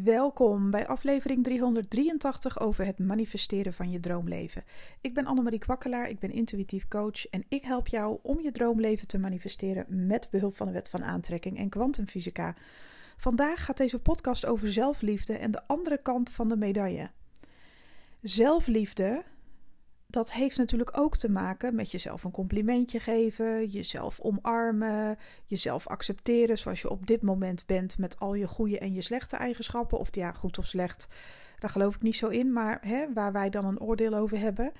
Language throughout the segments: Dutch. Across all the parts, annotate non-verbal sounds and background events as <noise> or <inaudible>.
Welkom bij aflevering 383 over het manifesteren van je droomleven. Ik ben Annemarie Kwakkelaar, ik ben intuïtief coach en ik help jou om je droomleven te manifesteren met behulp van de wet van aantrekking en kwantumfysica. Vandaag gaat deze podcast over zelfliefde en de andere kant van de medaille. Zelfliefde dat heeft natuurlijk ook te maken met jezelf een complimentje geven, jezelf omarmen, jezelf accepteren zoals je op dit moment bent met al je goede en je slechte eigenschappen. Of ja, goed of slecht, daar geloof ik niet zo in, maar hè, waar wij dan een oordeel over hebben.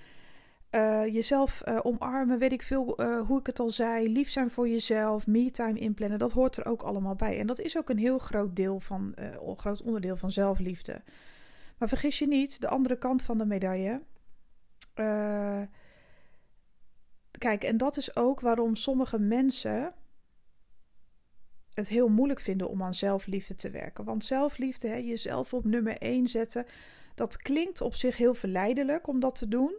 Uh, jezelf uh, omarmen, weet ik veel uh, hoe ik het al zei. Lief zijn voor jezelf, me-time inplannen, dat hoort er ook allemaal bij. En dat is ook een heel groot deel van, groot onderdeel van zelfliefde. Maar vergis je niet, de andere kant van de medaille uh, kijk, en dat is ook waarom sommige mensen het heel moeilijk vinden om aan zelfliefde te werken. Want zelfliefde, hè, jezelf op nummer 1 zetten, dat klinkt op zich heel verleidelijk om dat te doen.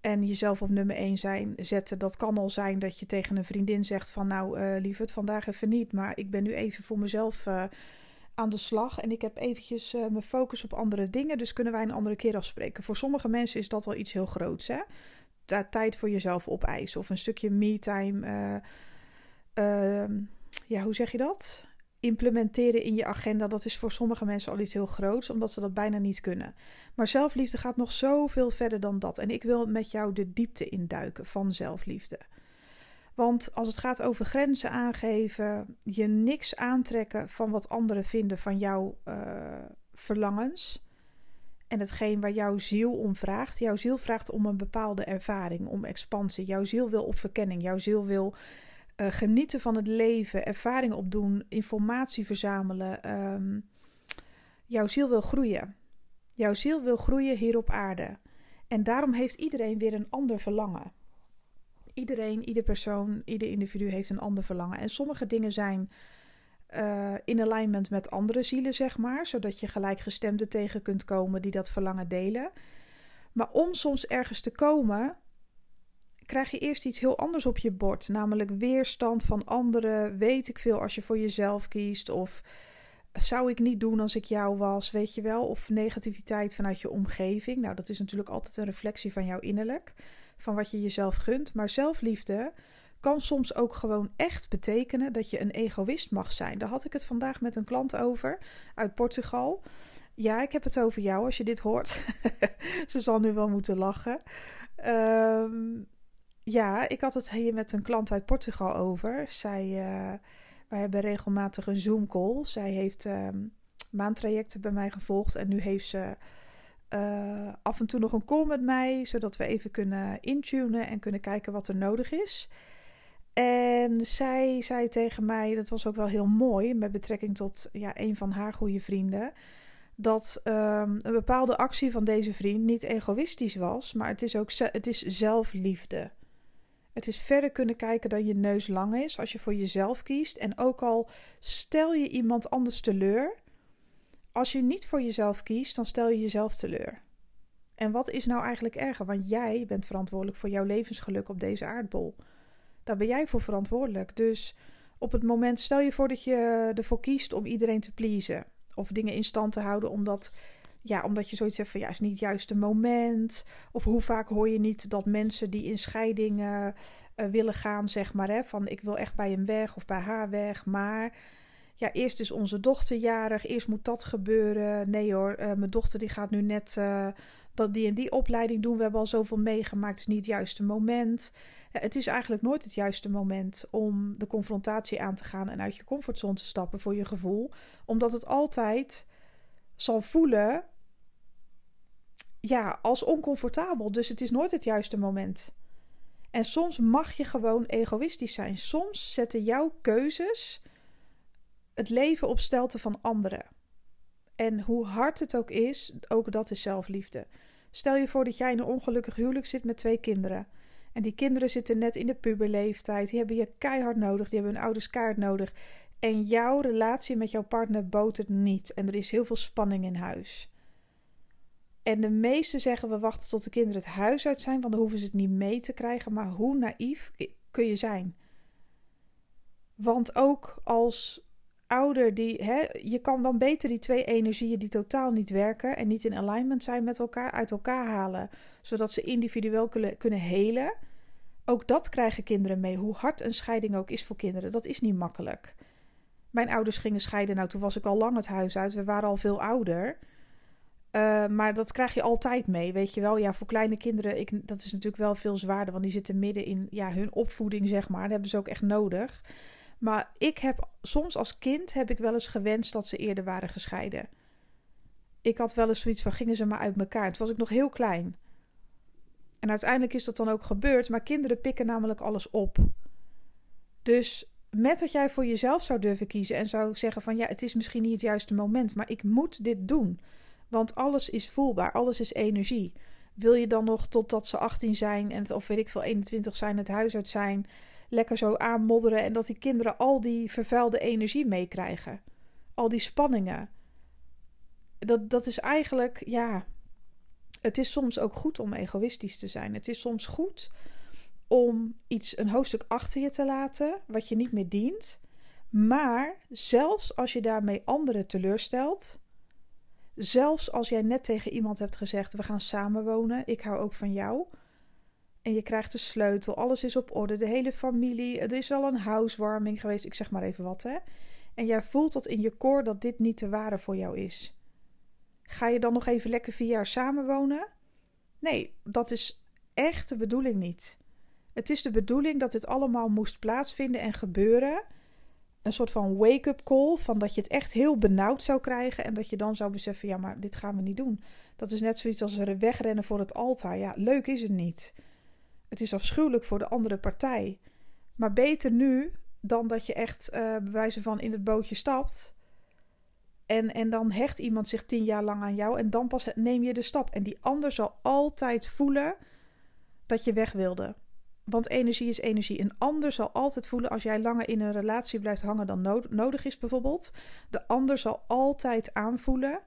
En jezelf op nummer 1 zijn, zetten, dat kan al zijn dat je tegen een vriendin zegt van nou uh, lieverd, vandaag even niet, maar ik ben nu even voor mezelf uh, aan de slag. En ik heb eventjes uh, mijn focus op andere dingen. Dus kunnen wij een andere keer afspreken. Voor sommige mensen is dat al iets heel groots. Hè? tijd voor jezelf opeisen. Of een stukje me-time. Uh, ja, hoe zeg je dat? Implementeren in je agenda. Dat is voor sommige mensen al iets heel groots. Omdat ze dat bijna niet kunnen. Maar zelfliefde gaat nog zoveel verder dan dat. En ik wil met jou de diepte induiken van zelfliefde. Want als het gaat over grenzen aangeven, je niks aantrekken van wat anderen vinden van jouw uh, verlangens. En hetgeen waar jouw ziel om vraagt. Jouw ziel vraagt om een bepaalde ervaring, om expansie. Jouw ziel wil op verkenning. Jouw ziel wil uh, genieten van het leven, ervaring opdoen, informatie verzamelen. Um, jouw ziel wil groeien. Jouw ziel wil groeien hier op aarde. En daarom heeft iedereen weer een ander verlangen iedereen, ieder persoon, ieder individu heeft een ander verlangen. En sommige dingen zijn uh, in alignment met andere zielen, zeg maar, zodat je gelijkgestemden tegen kunt komen die dat verlangen delen. Maar om soms ergens te komen, krijg je eerst iets heel anders op je bord, namelijk weerstand van anderen. Weet ik veel als je voor jezelf kiest of zou ik niet doen als ik jou was, weet je wel? Of negativiteit vanuit je omgeving. Nou, dat is natuurlijk altijd een reflectie van jouw innerlijk van wat je jezelf gunt. Maar zelfliefde kan soms ook gewoon echt betekenen dat je een egoïst mag zijn. Daar had ik het vandaag met een klant over uit Portugal. Ja, ik heb het over jou als je dit hoort. <laughs> Ze zal nu wel moeten lachen. Um, ja, ik had het hier met een klant uit Portugal over. Zij, uh, wij hebben regelmatig een Zoom-call. Zij heeft um, maandtrajecten bij mij gevolgd en nu heeft ze uh, af en toe nog een call met mij, zodat we even kunnen intunen en kunnen kijken wat er nodig is. En zij zei tegen mij, dat was ook wel heel mooi met betrekking tot ja, een van haar goede vrienden, dat um, een bepaalde actie van deze vriend niet egoïstisch was, maar het is ook het is zelfliefde. Het is verder kunnen kijken dan je neus lang is als je voor jezelf kiest. En ook al stel je iemand anders teleur, als je niet voor jezelf kiest, dan stel je jezelf teleur. En wat is nou eigenlijk erger? Want jij bent verantwoordelijk voor jouw levensgeluk op deze aardbol. Daar ben jij voor verantwoordelijk. Dus op het moment, stel je voor dat je ervoor kiest om iedereen te pleasen. Of dingen in stand te houden omdat, ja, omdat je zoiets hebt van ja, is niet het juiste moment. Of hoe vaak hoor je niet dat mensen die in scheiding uh, willen gaan, zeg maar, hè, van ik wil echt bij hem weg of bij haar weg. Maar ja, eerst is onze dochter jarig, eerst moet dat gebeuren. Nee hoor, uh, mijn dochter die gaat nu net uh, dat die en die opleiding doen. We hebben al zoveel meegemaakt, het is niet het juiste moment. Het is eigenlijk nooit het juiste moment om de confrontatie aan te gaan en uit je comfortzone te stappen voor je gevoel. Omdat het altijd zal voelen ja, als oncomfortabel. Dus het is nooit het juiste moment. En soms mag je gewoon egoïstisch zijn. Soms zetten jouw keuzes het leven op stelten van anderen. En hoe hard het ook is, ook dat is zelfliefde. Stel je voor dat jij in een ongelukkig huwelijk zit met twee kinderen. En die kinderen zitten net in de puberleeftijd. Die hebben je keihard nodig. Die hebben hun ouders kaart nodig. En jouw relatie met jouw partner botert niet. En er is heel veel spanning in huis. En de meesten zeggen we wachten tot de kinderen het huis uit zijn, want dan hoeven ze het niet mee te krijgen. Maar hoe naïef kun je zijn? Want ook als ouder die, hè, je kan dan beter die twee energieën die totaal niet werken en niet in alignment zijn met elkaar, uit elkaar halen, zodat ze individueel kunnen, helen. Ook dat krijgen kinderen mee, hoe hard een scheiding ook is voor kinderen. Dat is niet makkelijk. Mijn ouders gingen scheiden, nou toen was ik al lang het huis uit, we waren al veel ouder. Uh, maar dat krijg je altijd mee, weet je wel. Ja, voor kleine kinderen, ik, dat is natuurlijk wel veel zwaarder, want die zitten midden in ja, hun opvoeding, zeg maar. Dat hebben ze ook echt nodig. Maar ik heb soms als kind heb ik wel eens gewenst dat ze eerder waren gescheiden. Ik had wel eens zoiets van gingen ze maar uit elkaar. Toen was ik nog heel klein. En uiteindelijk is dat dan ook gebeurd, maar kinderen pikken namelijk alles op. Dus met dat jij voor jezelf zou durven kiezen en zou zeggen van ja, het is misschien niet het juiste moment, maar ik moet dit doen. Want alles is voelbaar, alles is energie. Wil je dan nog totdat ze 18 zijn en het, of weet ik veel 21 zijn, het huis uit zijn, lekker zo aanmodderen en dat die kinderen al die vervuilde energie meekrijgen? Al die spanningen. Dat, dat is eigenlijk, ja, het is soms ook goed om egoïstisch te zijn. Het is soms goed om iets, een hoofdstuk achter je te laten wat je niet meer dient. Maar zelfs als je daarmee anderen teleurstelt, zelfs als jij net tegen iemand hebt gezegd: we gaan samenwonen, ik hou ook van jou. En je krijgt de sleutel, alles is op orde, de hele familie, er is al een housewarming geweest, ik zeg maar even wat hè. En jij voelt dat in je koor dat dit niet te ware voor jou is. Ga je dan nog even lekker vier jaar samenwonen? Nee, dat is echt de bedoeling niet. Het is de bedoeling dat dit allemaal moest plaatsvinden en gebeuren. Een soort van wake-up call van dat je het echt heel benauwd zou krijgen en dat je dan zou beseffen: ja, maar dit gaan we niet doen. Dat is net zoiets als wegrennen voor het altaar. Ja, leuk is het niet. Het is afschuwelijk voor de andere partij. Maar beter nu dan dat je echt uh, bij wijze van in het bootje stapt en, en dan hecht iemand zich tien jaar lang aan jou en dan pas neem je de stap. En die ander zal altijd voelen dat je weg wilde. Want energie is energie. Een ander zal altijd voelen als jij langer in een relatie blijft hangen dan nodig is, bijvoorbeeld. De ander zal altijd aanvoelen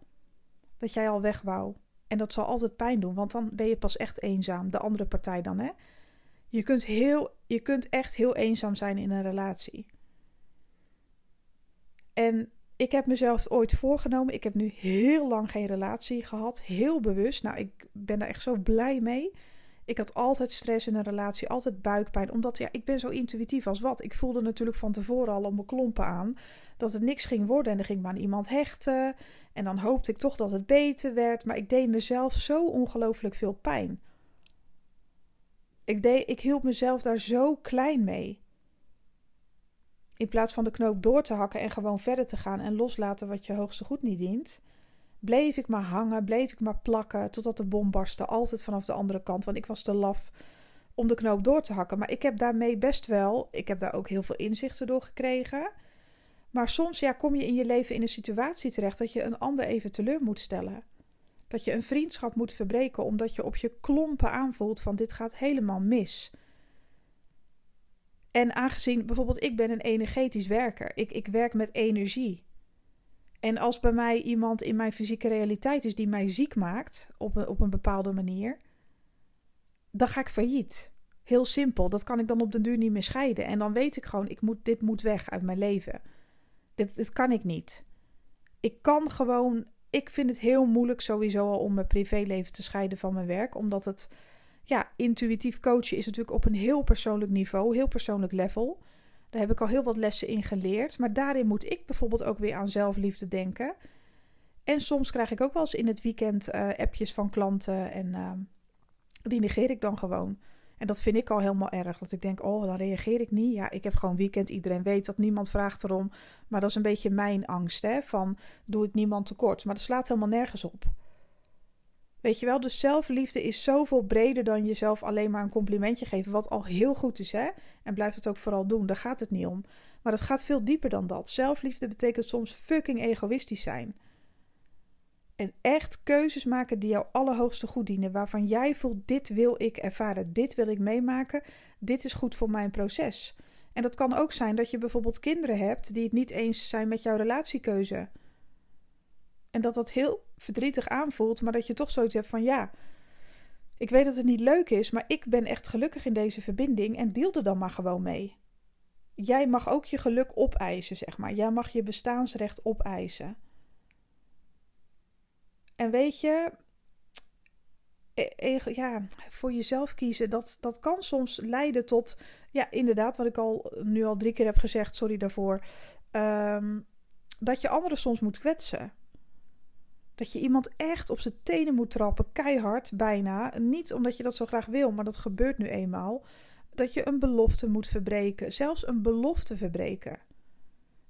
dat jij al weg wou. En dat zal altijd pijn doen, want dan ben je pas echt eenzaam. De andere partij dan, hè? Je kunt, heel, je kunt echt heel eenzaam zijn in een relatie. En ik heb mezelf ooit voorgenomen. Ik heb nu heel lang geen relatie gehad. Heel bewust. Nou, ik ben daar echt zo blij mee. Ik had altijd stress in een relatie, altijd buikpijn. Omdat ja, ik ben zo intuïtief als wat. Ik voelde natuurlijk van tevoren al om mijn klompen aan dat het niks ging worden. En dan ging ik me aan iemand hechten. En dan hoopte ik toch dat het beter werd. Maar ik deed mezelf zo ongelooflijk veel pijn. Ik, deed, ik hield mezelf daar zo klein mee. In plaats van de knoop door te hakken en gewoon verder te gaan en loslaten wat je hoogste goed niet dient, bleef ik maar hangen, bleef ik maar plakken totdat de bom barstte. Altijd vanaf de andere kant, want ik was te laf om de knoop door te hakken. Maar ik heb daarmee best wel, ik heb daar ook heel veel inzichten door gekregen. Maar soms ja, kom je in je leven in een situatie terecht dat je een ander even teleur moet stellen. Dat je een vriendschap moet verbreken omdat je op je klompen aanvoelt van dit gaat helemaal mis. En aangezien bijvoorbeeld ik ben een energetisch werker, ik, ik werk met energie. En als bij mij iemand in mijn fysieke realiteit is die mij ziek maakt op een, op een bepaalde manier, dan ga ik failliet. Heel simpel. Dat kan ik dan op den duur niet meer scheiden. En dan weet ik gewoon, ik moet, dit moet weg uit mijn leven. Dit, dit kan ik niet. Ik kan gewoon. Ik vind het heel moeilijk sowieso al om mijn privéleven te scheiden van mijn werk. Omdat het ja, intuïtief coachen is natuurlijk op een heel persoonlijk niveau, heel persoonlijk level. Daar heb ik al heel wat lessen in geleerd. Maar daarin moet ik bijvoorbeeld ook weer aan zelfliefde denken. En soms krijg ik ook wel eens in het weekend uh, appjes van klanten en uh, die negeer ik dan gewoon. En dat vind ik al helemaal erg. Dat ik denk, oh, dan reageer ik niet. Ja, ik heb gewoon weekend. Iedereen weet dat niemand vraagt erom. Maar dat is een beetje mijn angst, hè. Van, doe ik niemand tekort. Maar dat slaat helemaal nergens op. Weet je wel, dus zelfliefde is zoveel breder dan jezelf alleen maar een complimentje geven. Wat al heel goed is, hè? En blijf het ook vooral doen. Daar gaat het niet om. Maar het gaat veel dieper dan dat. Zelfliefde betekent soms fucking egoïstisch zijn. En echt keuzes maken die jou allerhoogste goed dienen. Waarvan jij voelt: dit wil ik ervaren, dit wil ik meemaken, dit is goed voor mijn proces. En dat kan ook zijn dat je bijvoorbeeld kinderen hebt die het niet eens zijn met jouw relatiekeuze. En dat dat heel verdrietig aanvoelt, maar dat je toch zoiets hebt van ja, ik weet dat het niet leuk is, maar ik ben echt gelukkig in deze verbinding en deel er dan maar gewoon mee. jij mag ook je geluk opeisen, zeg maar. Jij mag je bestaansrecht opeisen. En weet je, e, ja, voor jezelf kiezen, dat, dat kan soms leiden tot, ja, inderdaad, wat ik al nu al drie keer heb gezegd, sorry daarvoor, ehm, dat je anderen soms moet kwetsen. Dat je iemand echt op zijn tenen moet trappen, keihard bijna. Niet omdat je dat zo graag wil, maar dat gebeurt nu eenmaal. Dat je een belofte moet verbreken, zelfs een belofte verbreken.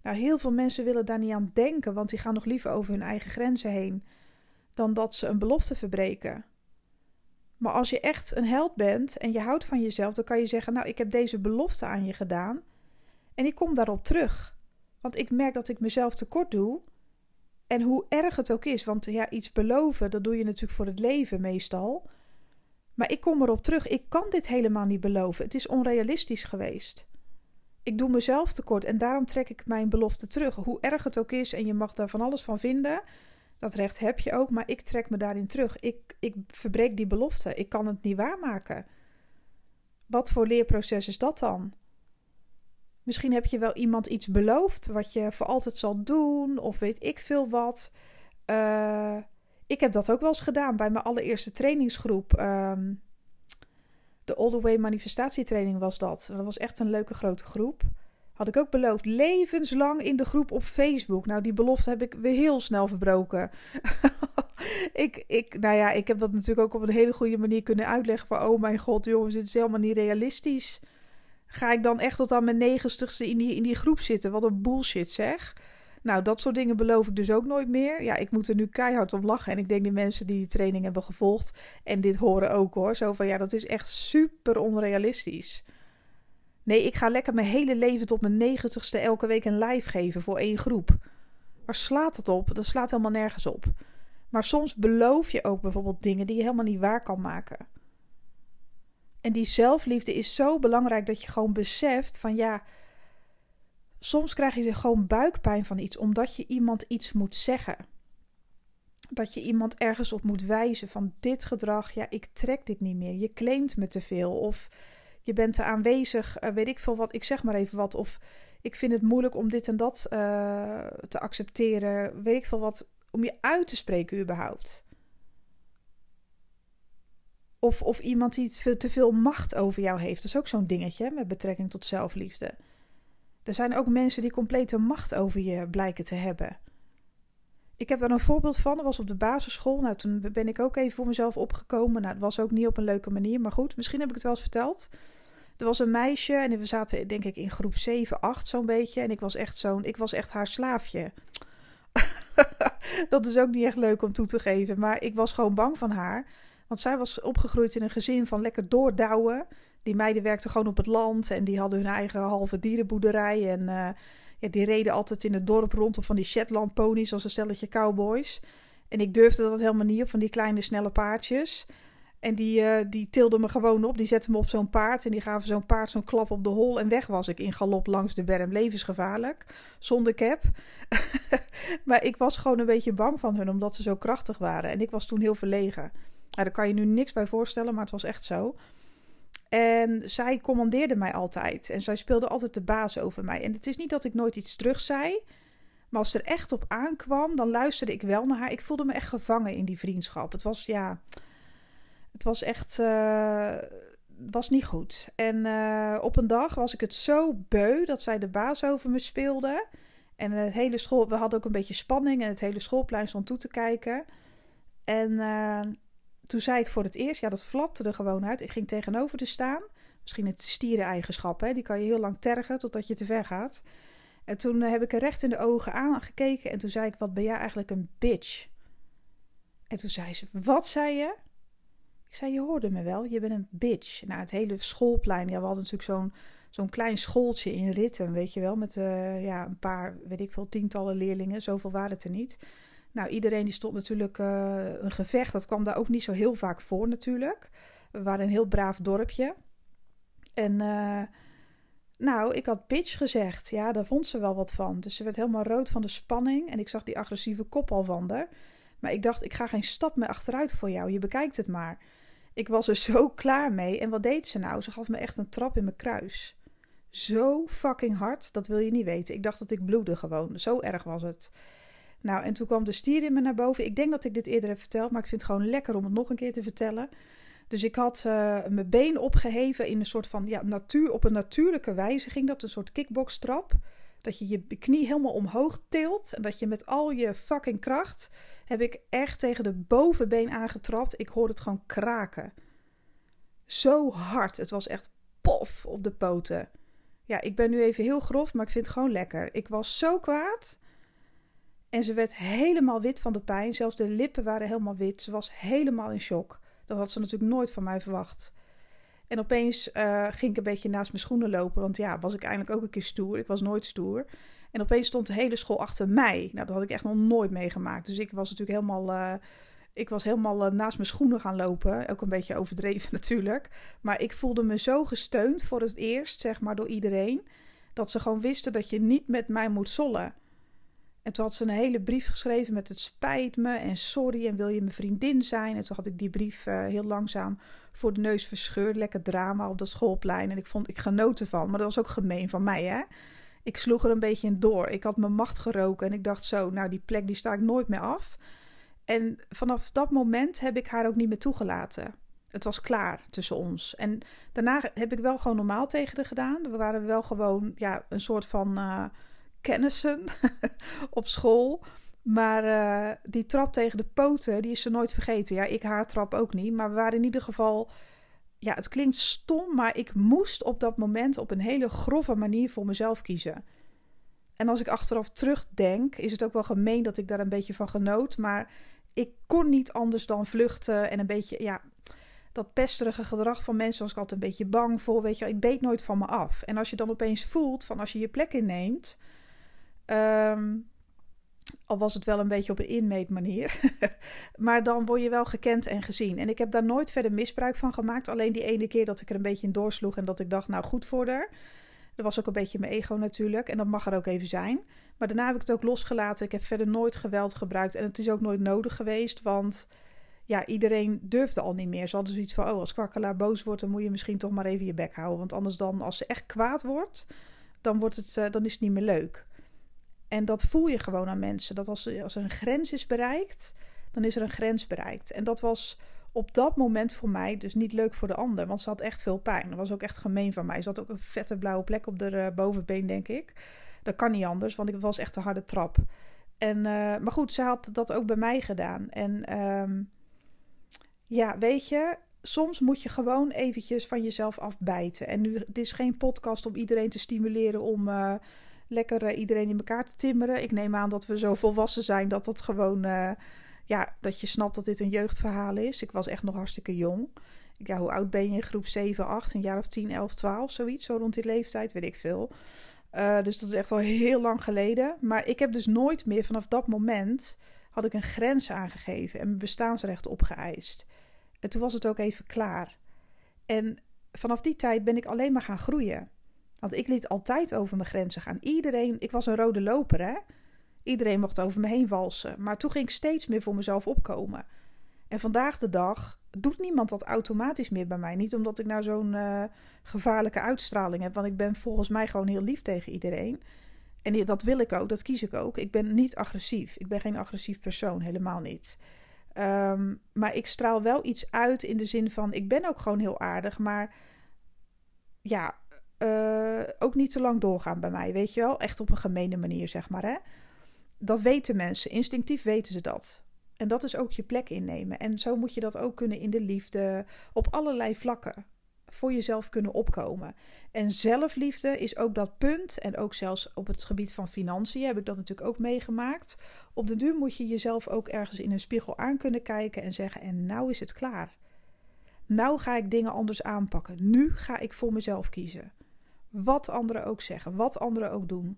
Nou, heel veel mensen willen daar niet aan denken, want die gaan nog liever over hun eigen grenzen heen dan dat ze een belofte verbreken. Maar als je echt een held bent en je houdt van jezelf, dan kan je zeggen: Nou, ik heb deze belofte aan je gedaan en ik kom daarop terug. Want ik merk dat ik mezelf tekort doe. En hoe erg het ook is, want ja, iets beloven, dat doe je natuurlijk voor het leven meestal. Maar ik kom erop terug, ik kan dit helemaal niet beloven. Het is onrealistisch geweest. Ik doe mezelf tekort en daarom trek ik mijn belofte terug. Hoe erg het ook is en je mag daar van alles van vinden. Dat recht heb je ook, maar ik trek me daarin terug. Ik, ik verbreek die belofte. Ik kan het niet waarmaken. Wat voor leerproces is dat dan? Misschien heb je wel iemand iets beloofd wat je voor altijd zal doen, of weet ik veel wat. Uh, ik heb dat ook wel eens gedaan bij mijn allereerste trainingsgroep. Um, de All the Way manifestatietraining was dat. Dat was echt een leuke grote groep. Had ik ook beloofd. Levenslang in de groep op Facebook. Nou, die belofte heb ik weer heel snel verbroken. <laughs> ik, ik, nou ja, ik heb dat natuurlijk ook op een hele goede manier kunnen uitleggen. Van, oh mijn god, jongens, dit is helemaal niet realistisch. Ga ik dan echt tot aan mijn negentigste in die, in die groep zitten? Wat een bullshit zeg. Nou, dat soort dingen beloof ik dus ook nooit meer. Ja, ik moet er nu keihard om lachen. En ik denk die mensen die die training hebben gevolgd en dit horen ook hoor. Zo van ja, dat is echt super onrealistisch. Nee, ik ga lekker mijn hele leven tot mijn negentigste elke week een live geven voor één groep. Waar slaat het op? Dat slaat helemaal nergens op. Maar soms beloof je ook bijvoorbeeld dingen die je helemaal niet waar kan maken. En die zelfliefde is zo belangrijk dat je gewoon beseft van ja, soms krijg je gewoon buikpijn van iets omdat je iemand iets moet zeggen. Dat je iemand ergens op moet wijzen van dit gedrag, ja, ik trek dit niet meer. Je claimt me te veel of je bent te aanwezig, uh, weet ik veel wat, ik zeg maar even wat. Of ik vind het moeilijk om dit en dat uh, te accepteren, weet ik veel wat, om je uit te spreken überhaupt. Of, of iemand die te veel macht over jou heeft. Dat is ook zo'n dingetje met betrekking tot zelfliefde. Er zijn ook mensen die complete macht over je blijken te hebben. Ik heb daar een voorbeeld van. Dat was op de basisschool. Nou, toen ben ik ook even voor mezelf opgekomen. Nou, het was ook niet op een leuke manier. Maar goed, misschien heb ik het wel eens verteld. Er was een meisje en we zaten denk ik in groep 7, 8 zo'n beetje. En ik was echt zo'n, ik was echt haar slaafje. <laughs> dat is ook niet echt leuk om toe te geven. Maar ik was gewoon bang van haar. Want zij was opgegroeid in een gezin van lekker doordouwen. Die meiden werkten gewoon op het land en die hadden hun eigen halve dierenboerderij. En uh, die reden altijd in het dorp rond of van die Shetland ponies als een stelletje cowboys. En ik durfde dat helemaal niet op, van die kleine snelle paardjes. En die, uh, die tilden me gewoon op. Die zetten me op zo'n paard. En die gaven zo'n paard zo'n klap op de hol. En weg was ik in galop langs de berm. Levensgevaarlijk. Zonder cap. <laughs> maar ik was gewoon een beetje bang van hun. Omdat ze zo krachtig waren. En ik was toen heel verlegen. Nou, daar kan je nu niks bij voorstellen. Maar het was echt zo. En zij commandeerde mij altijd. En zij speelde altijd de baas over mij. En het is niet dat ik nooit iets terug zei. Maar als er echt op aankwam, dan luisterde ik wel naar haar. Ik voelde me echt gevangen in die vriendschap. Het was ja. Het was echt. Uh, was niet goed. En uh, op een dag was ik het zo beu dat zij de baas over me speelde. En het hele school. We hadden ook een beetje spanning. En het hele schoolplein stond toe te kijken. En. Uh, toen zei ik voor het eerst, ja, dat flapte er gewoon uit. Ik ging tegenover te staan. Misschien het stiereneigenschap, hè? die kan je heel lang tergen totdat je te ver gaat. En toen heb ik er recht in de ogen aangekeken en toen zei ik, wat ben jij eigenlijk een bitch? En toen zei ze, wat zei je? Ik zei, je hoorde me wel, je bent een bitch. Nou, het hele schoolplein, ja, we hadden natuurlijk zo'n zo'n klein schooltje in Ritten, weet je wel, met uh, ja, een paar, weet ik veel, tientallen leerlingen. Zoveel waren het er niet. Nou, iedereen die stond natuurlijk uh, een gevecht. Dat kwam daar ook niet zo heel vaak voor natuurlijk. We waren een heel braaf dorpje. En uh, nou, ik had pitch gezegd. Ja, daar vond ze wel wat van. Dus ze werd helemaal rood van de spanning. En ik zag die agressieve kop al van haar. Maar ik dacht, ik ga geen stap meer achteruit voor jou. Je bekijkt het maar. Ik was er <laughs> zo klaar mee. En wat deed ze nou? Ze gaf me echt een trap in mijn kruis. zo fucking hard. Dat wil je niet weten. Ik dacht dat ik bloedde gewoon. Zo erg was het. Nou, en toen kwam de stier in me naar boven. Ik denk dat ik dit eerder heb verteld, maar ik vind het gewoon lekker om het nog een keer te vertellen. Dus ik had uh, mijn been opgeheven in een soort van ja, natuur, op een natuurlijke wijze ging dat, een soort kickbox-trap. Dat je je knie helemaal omhoog tilt en dat je met al je fucking kracht heb ik echt tegen de bovenbeen aangetrapt. Ik hoorde het gewoon kraken. Zo hard. Het was echt pof op de poten. Ja, ik ben nu even heel grof, maar ik vind het gewoon lekker. Ik was zo kwaad. En ze werd helemaal wit van de pijn. Zelfs de lippen waren helemaal wit. Ze was helemaal in shock. Dat had ze natuurlijk nooit van mij verwacht. En opeens uh, ging ik een beetje naast mijn schoenen lopen. Want ja, was ik eigenlijk ook een keer stoer. Ik was nooit stoer. En opeens stond de hele school achter mij. Nou, dat had ik echt nog nooit meegemaakt. Dus ik was natuurlijk helemaal. Uh, ik was helemaal uh, naast mijn schoenen gaan lopen. Ook een beetje overdreven <laughs> natuurlijk. Maar ik voelde me zo gesteund voor het eerst, zeg maar, door iedereen. Dat ze gewoon wisten dat je niet met mij moet zollen. En toen had ze een hele brief geschreven met het spijt me en sorry en wil je mijn vriendin zijn. En toen had ik die brief uh, heel langzaam voor de neus verscheurd. Lekker drama op dat schoolplein. En ik vond, ik genoten van. Maar dat was ook gemeen van mij, hè. Ik sloeg er een beetje in door. Ik had mijn macht geroken en ik dacht zo, nou die plek die sta ik nooit meer af. En vanaf dat moment heb ik haar ook niet meer toegelaten. Het was klaar tussen ons. En daarna heb ik wel gewoon normaal tegen haar gedaan. We waren wel gewoon ja, een soort van... Uh, kennissen <laughs> op school. Maar uh, die trap tegen de poten, die is ze nooit vergeten. Ja, ik haar trap ook niet. Maar we waren in ieder geval. Ja, het klinkt stom, maar ik moest op dat moment op een hele grove manier voor mezelf kiezen. En als ik achteraf terugdenk, is het ook wel gemeen dat ik daar een beetje van genoot. Maar ik kon niet anders dan vluchten en een beetje, ja, dat pesterige gedrag van mensen was ik altijd een beetje bang voor. Weet je, ik beet nooit van me af. En als je dan opeens voelt van als je je plek inneemt, Um, al was het wel een beetje op een inmeet manier. <laughs> maar dan word je wel gekend en gezien. En ik heb daar nooit verder misbruik van gemaakt. Alleen die ene keer dat ik er een beetje in doorsloeg en dat ik dacht, nou goed voor haar. Dat was ook een beetje mijn ego natuurlijk. En dat mag er ook even zijn. Maar daarna heb ik het ook losgelaten. Ik heb verder nooit geweld gebruikt. En het is ook nooit nodig geweest. Want ja, iedereen durfde al niet meer. Ze hadden zoiets van: oh, als kwakkelaar boos wordt, dan moet je misschien toch maar even je bek houden. Want anders dan, als ze echt kwaad wordt, dan, wordt het, uh, dan is het niet meer leuk. En dat voel je gewoon aan mensen. Dat als, als er een grens is bereikt, dan is er een grens bereikt. En dat was op dat moment voor mij dus niet leuk voor de ander. Want ze had echt veel pijn. Dat was ook echt gemeen van mij. Ze had ook een vette blauwe plek op de uh, bovenbeen, denk ik. Dat kan niet anders, want ik was echt een harde trap. En, uh, maar goed, ze had dat ook bij mij gedaan. En um, ja, weet je, soms moet je gewoon eventjes van jezelf afbijten. En nu, het is geen podcast om iedereen te stimuleren om... Uh, lekker uh, iedereen in elkaar te timmeren. Ik neem aan dat we zo volwassen zijn dat dat gewoon, uh, ja, dat je snapt dat dit een jeugdverhaal is. Ik was echt nog hartstikke jong. Ja, hoe oud ben je? Groep 7, 8, een jaar of 10, 11, 12, zoiets. Zo rond die leeftijd, weet ik veel. Uh, dus dat is echt al heel lang geleden. Maar ik heb dus nooit meer vanaf dat moment had ik een grens aangegeven en mijn bestaansrecht opgeëist. En toen was het ook even klaar. En vanaf die tijd ben ik alleen maar gaan groeien. Want ik liet altijd over mijn grenzen gaan. Iedereen, ik was een rode loper, hè? Iedereen mocht over me heen walsen. Maar toen ging ik steeds meer voor mezelf opkomen. En vandaag de dag doet niemand dat automatisch meer bij mij. Niet omdat ik nou zo'n uh, gevaarlijke uitstraling heb. Want ik ben volgens mij gewoon heel lief tegen iedereen. En dat wil ik ook, dat kies ik ook. Ik ben niet agressief. Ik ben geen agressief persoon, helemaal niet. Um, maar ik straal wel iets uit in de zin van: ik ben ook gewoon heel aardig. Maar ja, uh, ook niet te lang doorgaan bij mij, weet je wel? Echt op een gemene manier, zeg maar, hè? Dat weten mensen. Instinctief weten ze dat. En dat is ook je plek innemen. En zo moet je dat ook kunnen in de liefde, op allerlei vlakken. Voor jezelf kunnen opkomen. En zelfliefde is ook dat punt. En ook zelfs op het gebied van financiën heb ik dat natuurlijk ook meegemaakt. Op de duur moet je jezelf ook ergens in een spiegel aan kunnen kijken en zeggen: En nou is het klaar. Nou ga ik dingen anders aanpakken. Nu ga ik voor mezelf kiezen. Wat anderen ook zeggen, wat anderen ook doen.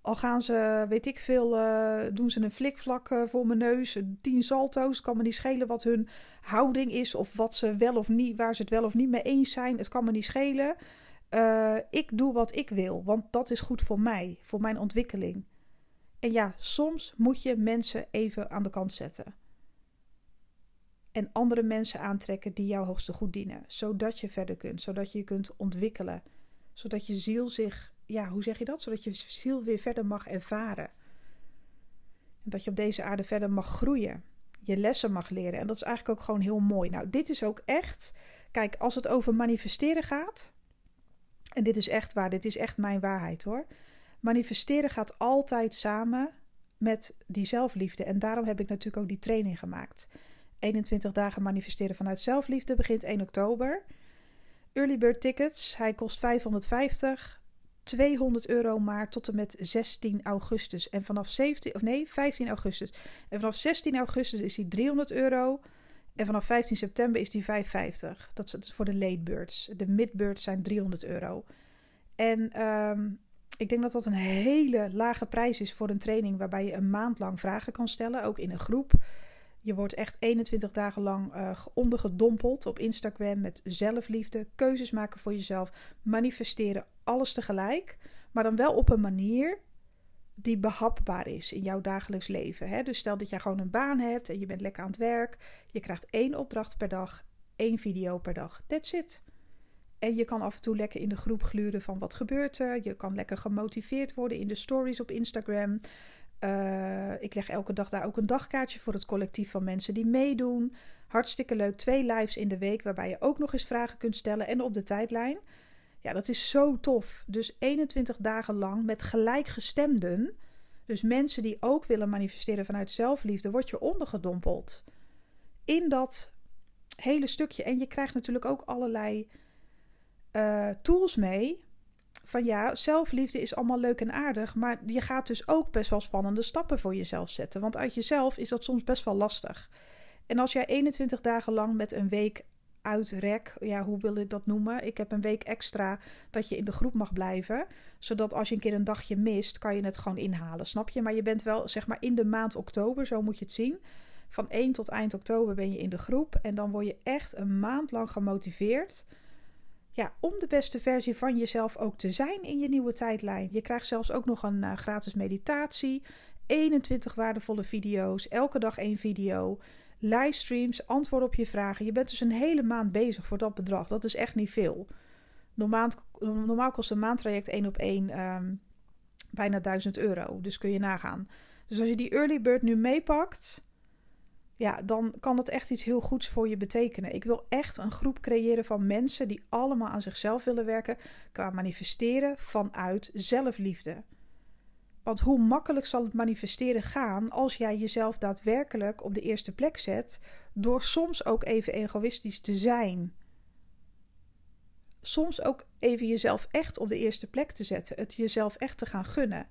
Al gaan ze, weet ik veel, uh, doen ze een flikvlak uh, voor mijn neus, tien salto's. kan me niet schelen wat hun houding is of wat ze wel of niet, waar ze het wel of niet mee eens zijn. Het kan me niet schelen. Uh, ik doe wat ik wil, want dat is goed voor mij, voor mijn ontwikkeling. En ja, soms moet je mensen even aan de kant zetten. En andere mensen aantrekken die jouw hoogste goed dienen, zodat je verder kunt, zodat je je kunt ontwikkelen Zodat je ziel zich, ja, hoe zeg je dat? Zodat je ziel weer verder mag ervaren. En dat je op deze aarde verder mag groeien. Je lessen mag leren. En dat is eigenlijk ook gewoon heel mooi. Nou, dit is ook echt. Kijk, als het over manifesteren gaat. En dit is echt waar, dit is echt mijn waarheid hoor. Manifesteren gaat altijd samen met die zelfliefde. En daarom heb ik natuurlijk ook die training gemaakt. 21 dagen manifesteren vanuit zelfliefde begint 1 oktober. Early bird tickets, hij kost 550. 200 euro maar tot en met 16 augustus. En vanaf 17, of nee, 15 augustus. En vanaf 16 augustus is hij 300 euro. En vanaf 15 september is die 550. Dat is voor de late birds. De mid birds zijn 300 euro. En um, ik denk dat dat een hele lage prijs is voor een training waarbij je een maand lang vragen kan stellen, ook in een groep. Je wordt echt 21 dagen lang uh, ondergedompeld op Instagram met zelfliefde, keuzes maken voor jezelf, manifesteren, alles tegelijk. Maar dan wel op een manier die behapbaar is in jouw dagelijks leven. Hè? Dus stel dat jij gewoon een baan hebt en je bent lekker aan het werk. Je krijgt één opdracht per dag, één video per dag. That's it. En je kan af en toe lekker in de groep gluren van wat gebeurt er. Je kan lekker gemotiveerd worden in de stories op Instagram. Uh, ik leg elke dag daar ook een dagkaartje voor het collectief van mensen die meedoen. Hartstikke leuk. Twee lives in de week waarbij je ook nog eens vragen kunt stellen en op de tijdlijn. Ja, dat is zo tof. Dus 21 dagen lang met gelijkgestemden. Dus mensen die ook willen manifesteren vanuit zelfliefde, word je ondergedompeld. In dat hele stukje. En je krijgt natuurlijk ook allerlei uh, tools mee. Van ja, zelfliefde is allemaal leuk en aardig. Maar je gaat dus ook best wel spannende stappen voor jezelf zetten. Want uit jezelf is dat soms best wel lastig. En als jij 21 dagen lang met een week uitrek, ja, hoe wil ik dat noemen? Ik heb een week extra dat je in de groep mag blijven. Zodat als je een keer een dagje mist, kan je het gewoon inhalen. Snap je? Maar je bent wel, zeg maar, in de maand oktober, zo moet je het zien. Van 1 tot eind oktober ben je in de groep. En dan word je echt een maand lang gemotiveerd ja, om de beste versie van jezelf ook te zijn in je nieuwe tijdlijn. Je krijgt zelfs ook nog een uh, gratis meditatie, 21 waardevolle video's, elke dag één video, livestreams, antwoorden op je vragen. Je bent dus een hele maand bezig voor dat bedrag. Dat is echt niet veel. Normaal, normaal kost een maandtraject één op één um, bijna 1000 euro. Dus kun je nagaan. Dus als je die early bird nu meepakt, ja, dan kan dat echt iets heel goeds voor je betekenen. Ik wil echt een groep creëren van mensen die allemaal aan zichzelf willen werken qua manifesteren vanuit zelfliefde. Want hoe makkelijk zal het manifesteren gaan als jij jezelf daadwerkelijk op de eerste plek zet, door soms ook even egoïstisch te zijn? Soms ook even jezelf echt op de eerste plek te zetten, het jezelf echt te gaan gunnen.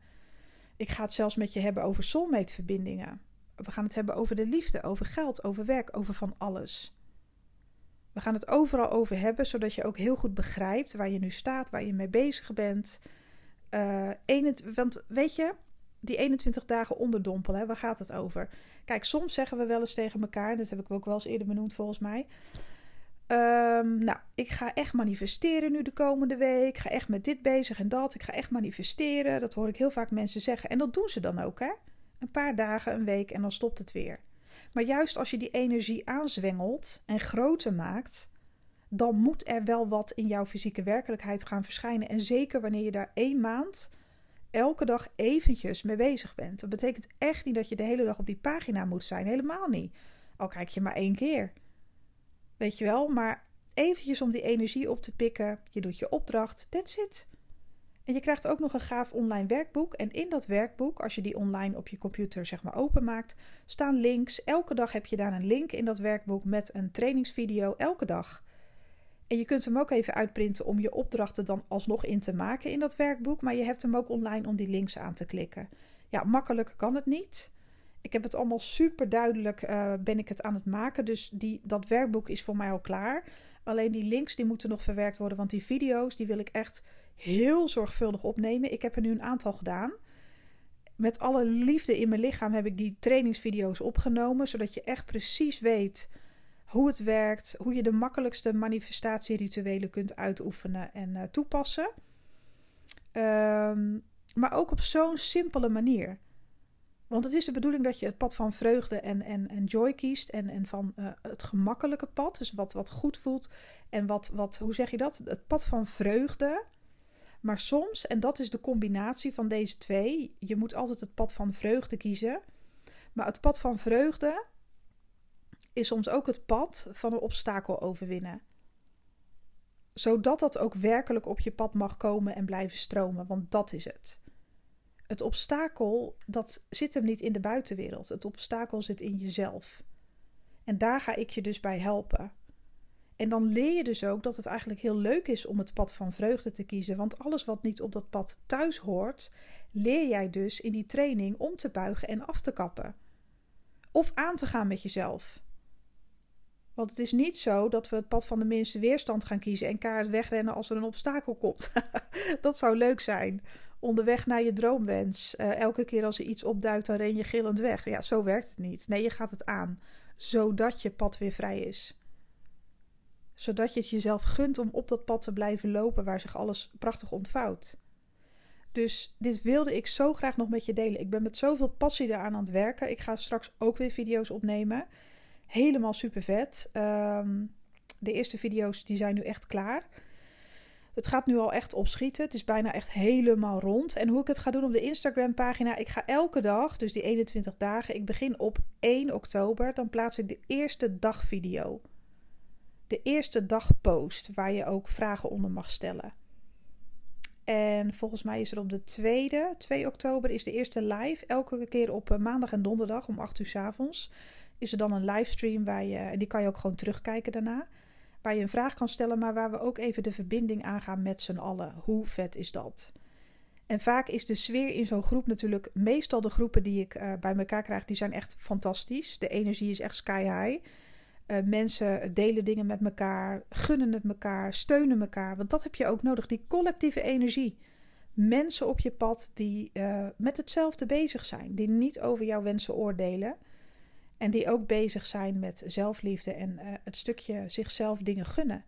Ik ga het zelfs met je hebben over soulmate-verbindingen. We gaan het hebben over de liefde, over geld, over werk, over van alles. We gaan het overal over hebben, zodat je ook heel goed begrijpt waar je nu staat, waar je mee bezig bent. Uh, want weet je, die 21 dagen onderdompelen, waar gaat het over? Kijk, soms zeggen we wel eens tegen elkaar, dat heb ik ook wel eens eerder benoemd volgens mij. Um, nou, ik ga echt manifesteren nu de komende week. Ik ga echt met dit bezig en dat. Ik ga echt manifesteren. Dat hoor ik heel vaak mensen zeggen. En dat doen ze dan ook, hè? Een paar dagen, een week en dan stopt het weer. Maar juist als je die energie aanzwengelt en groter maakt, dan moet er wel wat in jouw fysieke werkelijkheid gaan verschijnen. En zeker wanneer je daar één maand elke dag eventjes mee bezig bent. Dat betekent echt niet dat je de hele dag op die pagina moet zijn. Helemaal niet. Al kijk je maar één keer. Weet je wel, maar eventjes om die energie op te pikken. Je doet je opdracht. That's it. En je krijgt ook nog een gaaf online werkboek. En in dat werkboek, als je die online op je computer zeg maar openmaakt, staan links. Elke dag heb je daar een link in dat werkboek met een trainingsvideo. Elke dag. En je kunt hem ook even uitprinten om je opdrachten dan alsnog in te maken in dat werkboek. Maar je hebt hem ook online om die links aan te klikken. Ja, makkelijk kan het niet. Ik heb het allemaal super duidelijk, uh, ben ik het aan het maken. Dus die, dat werkboek is voor mij al klaar. Alleen die links die moeten nog verwerkt worden, want die video's die wil ik echt heel zorgvuldig opnemen. Ik heb er nu een aantal gedaan. Met alle liefde in mijn lichaam heb ik die trainingsvideo's opgenomen, zodat je echt precies weet hoe het werkt, hoe je de makkelijkste manifestatierituelen kunt uitoefenen en uh, toepassen. Um, maar ook op zo'n simpele manier. Want het is de bedoeling dat je het pad van vreugde en, en, en joy kiest. En, en van uh, het gemakkelijke pad. Dus wat, wat goed voelt. En wat, wat, hoe zeg je dat? Het pad van vreugde Maar soms, en dat is de combinatie van deze twee, je moet altijd het pad van vreugde kiezen. Maar het pad van vreugde is soms ook het pad van een obstakel overwinnen. Zodat dat ook werkelijk op je pad mag komen en blijven stromen, want dat is het. Het obstakel, dat zit hem niet in de buitenwereld. Het obstakel zit in jezelf. En daar ga ik je dus bij helpen. En dan leer je dus ook dat het eigenlijk heel leuk is om het pad van vreugde te kiezen. Want alles wat niet op dat pad thuis hoort, leer jij dus in die training om te buigen en af te kappen. Of aan te gaan met jezelf. Want het is niet zo dat we het pad van de minste weerstand gaan kiezen en kaart wegrennen als er een obstakel komt. <laughs> dat zou leuk zijn. Onderweg naar je droomwens. Uh, elke keer als er iets opduikt, dan ren je gillend weg. Ja, zo werkt het niet. Nee, je gaat het aan. Zodat je pad weer vrij is zodat je het jezelf gunt om op dat pad te blijven lopen waar zich alles prachtig ontvouwt. Dus dit wilde ik zo graag nog met je delen. Ik ben met zoveel passie eraan aan het werken. Ik ga straks ook weer video's opnemen. Helemaal super vet. Ehm, de eerste video's die zijn nu echt klaar. Het gaat nu al echt opschieten. Het is bijna echt helemaal rond. En hoe ik het ga doen op de Instagram pagina. Ik ga elke dag, dus die 21 dagen. Ik begin op 1 oktober. Dan plaats ik de eerste dagvideo de eerste dagpost waar je ook vragen onder mag stellen. En volgens mij is er op de tweede, 2 oktober, is de eerste live. Elke keer op eh, maandag en donderdag om 8 uur s avonds is er dan een livestream waar je, en die kan je ook gewoon terugkijken daarna, waar je een vraag kan stellen, maar waar we ook even de verbinding aangaan met z'n allen. Hoe vet is dat? En vaak is de sfeer in zo'n groep natuurlijk, meestal de groepen die ik uh, bij elkaar krijg, die zijn echt fantastisch. De energie is echt sky high. Uh, mensen delen dingen met elkaar, gunnen het elkaar, steunen elkaar. Want dat heb je ook nodig, die collectieve energie. Mensen op je pad die uh, met hetzelfde bezig zijn, die niet over jouw wensen oordelen. En die ook bezig zijn met zelfliefde en uh, het stukje zichzelf dingen gunnen.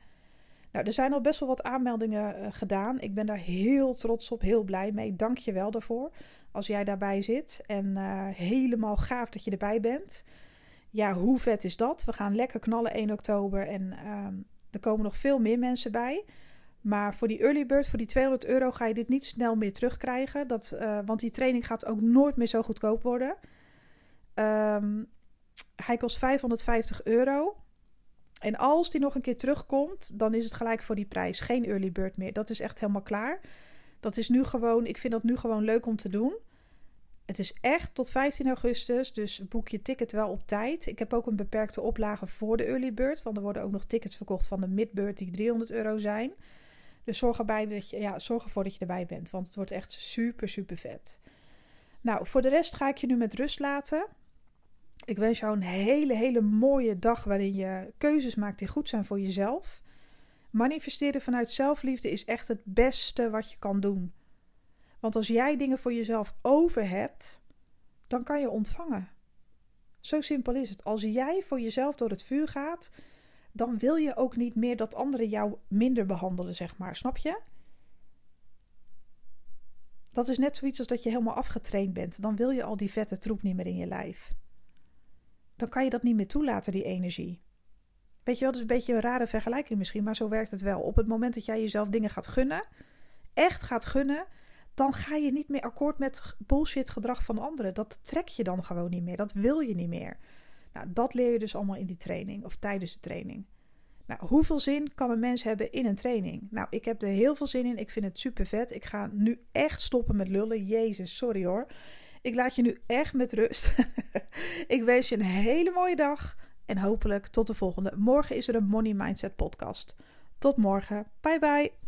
Nou, er zijn al best wel wat aanmeldingen gedaan. Ik ben daar heel trots op, heel blij mee. Dank je wel daarvoor als jij daarbij zit. En helemaal gaaf dat je erbij bent ja, hoe vet is dat? We gaan lekker knallen 1 oktober en ehm, er komen nog veel meer mensen bij. Maar voor die early bird, voor die 200 euro, ga je dit niet snel meer terugkrijgen. Dat, uh, want die training gaat ook nooit meer zo goedkoop worden. Um, hij kost 550 euro. En als die nog een keer terugkomt, dan is het gelijk voor die prijs. Geen early bird meer. Dat is echt helemaal klaar. Dat is nu gewoon, ik vind dat nu gewoon leuk om te doen. Het is echt tot 15 augustus, dus boek je ticket wel op tijd. Ik heb ook een beperkte oplage voor de early bird, want er worden ook nog tickets verkocht van de midbird die 300 euro zijn. Dus zorg, erbij dat je, ja, zorg ervoor dat je erbij bent, want het wordt echt super, super vet. Nou, voor de rest ga ik je nu met rust laten. Ik wens jou een hele, hele mooie dag waarin je keuzes maakt die goed zijn voor jezelf. Manifesteren vanuit zelfliefde is echt het beste wat je kan doen. Want als jij dingen voor jezelf over hebt, dan kan je ontvangen. Zo simpel is het. Als jij voor jezelf door het vuur gaat, dan wil je ook niet meer dat anderen jou minder behandelen, zeg maar. Snap je? Dat is net zoiets als dat je helemaal afgetraind bent. Dan wil je al die vette troep niet meer in je lijf. Dan kan je dat niet meer toelaten, die energie. Weet je wel, dat is een beetje een rare vergelijking misschien, maar zo werkt het wel. Op het moment dat jij jezelf dingen gaat gunnen, echt gaat gunnen, dan ga je niet meer akkoord met bullshit gedrag van anderen. Dat trek je dan gewoon niet meer. Dat wil je niet meer. Nou, dat leer je dus allemaal in die training of tijdens de training. Nou, hoeveel zin kan een mens hebben in een training? Nou, ik heb er heel veel zin in. Ik vind het super vet. Ik ga nu echt stoppen met lullen. Jezus, sorry hoor. Ik laat je nu echt met rust. <laughs> ik wens je een hele mooie dag. En hopelijk tot de volgende. Morgen is er een Money Mindset podcast. Tot morgen. Bye bye.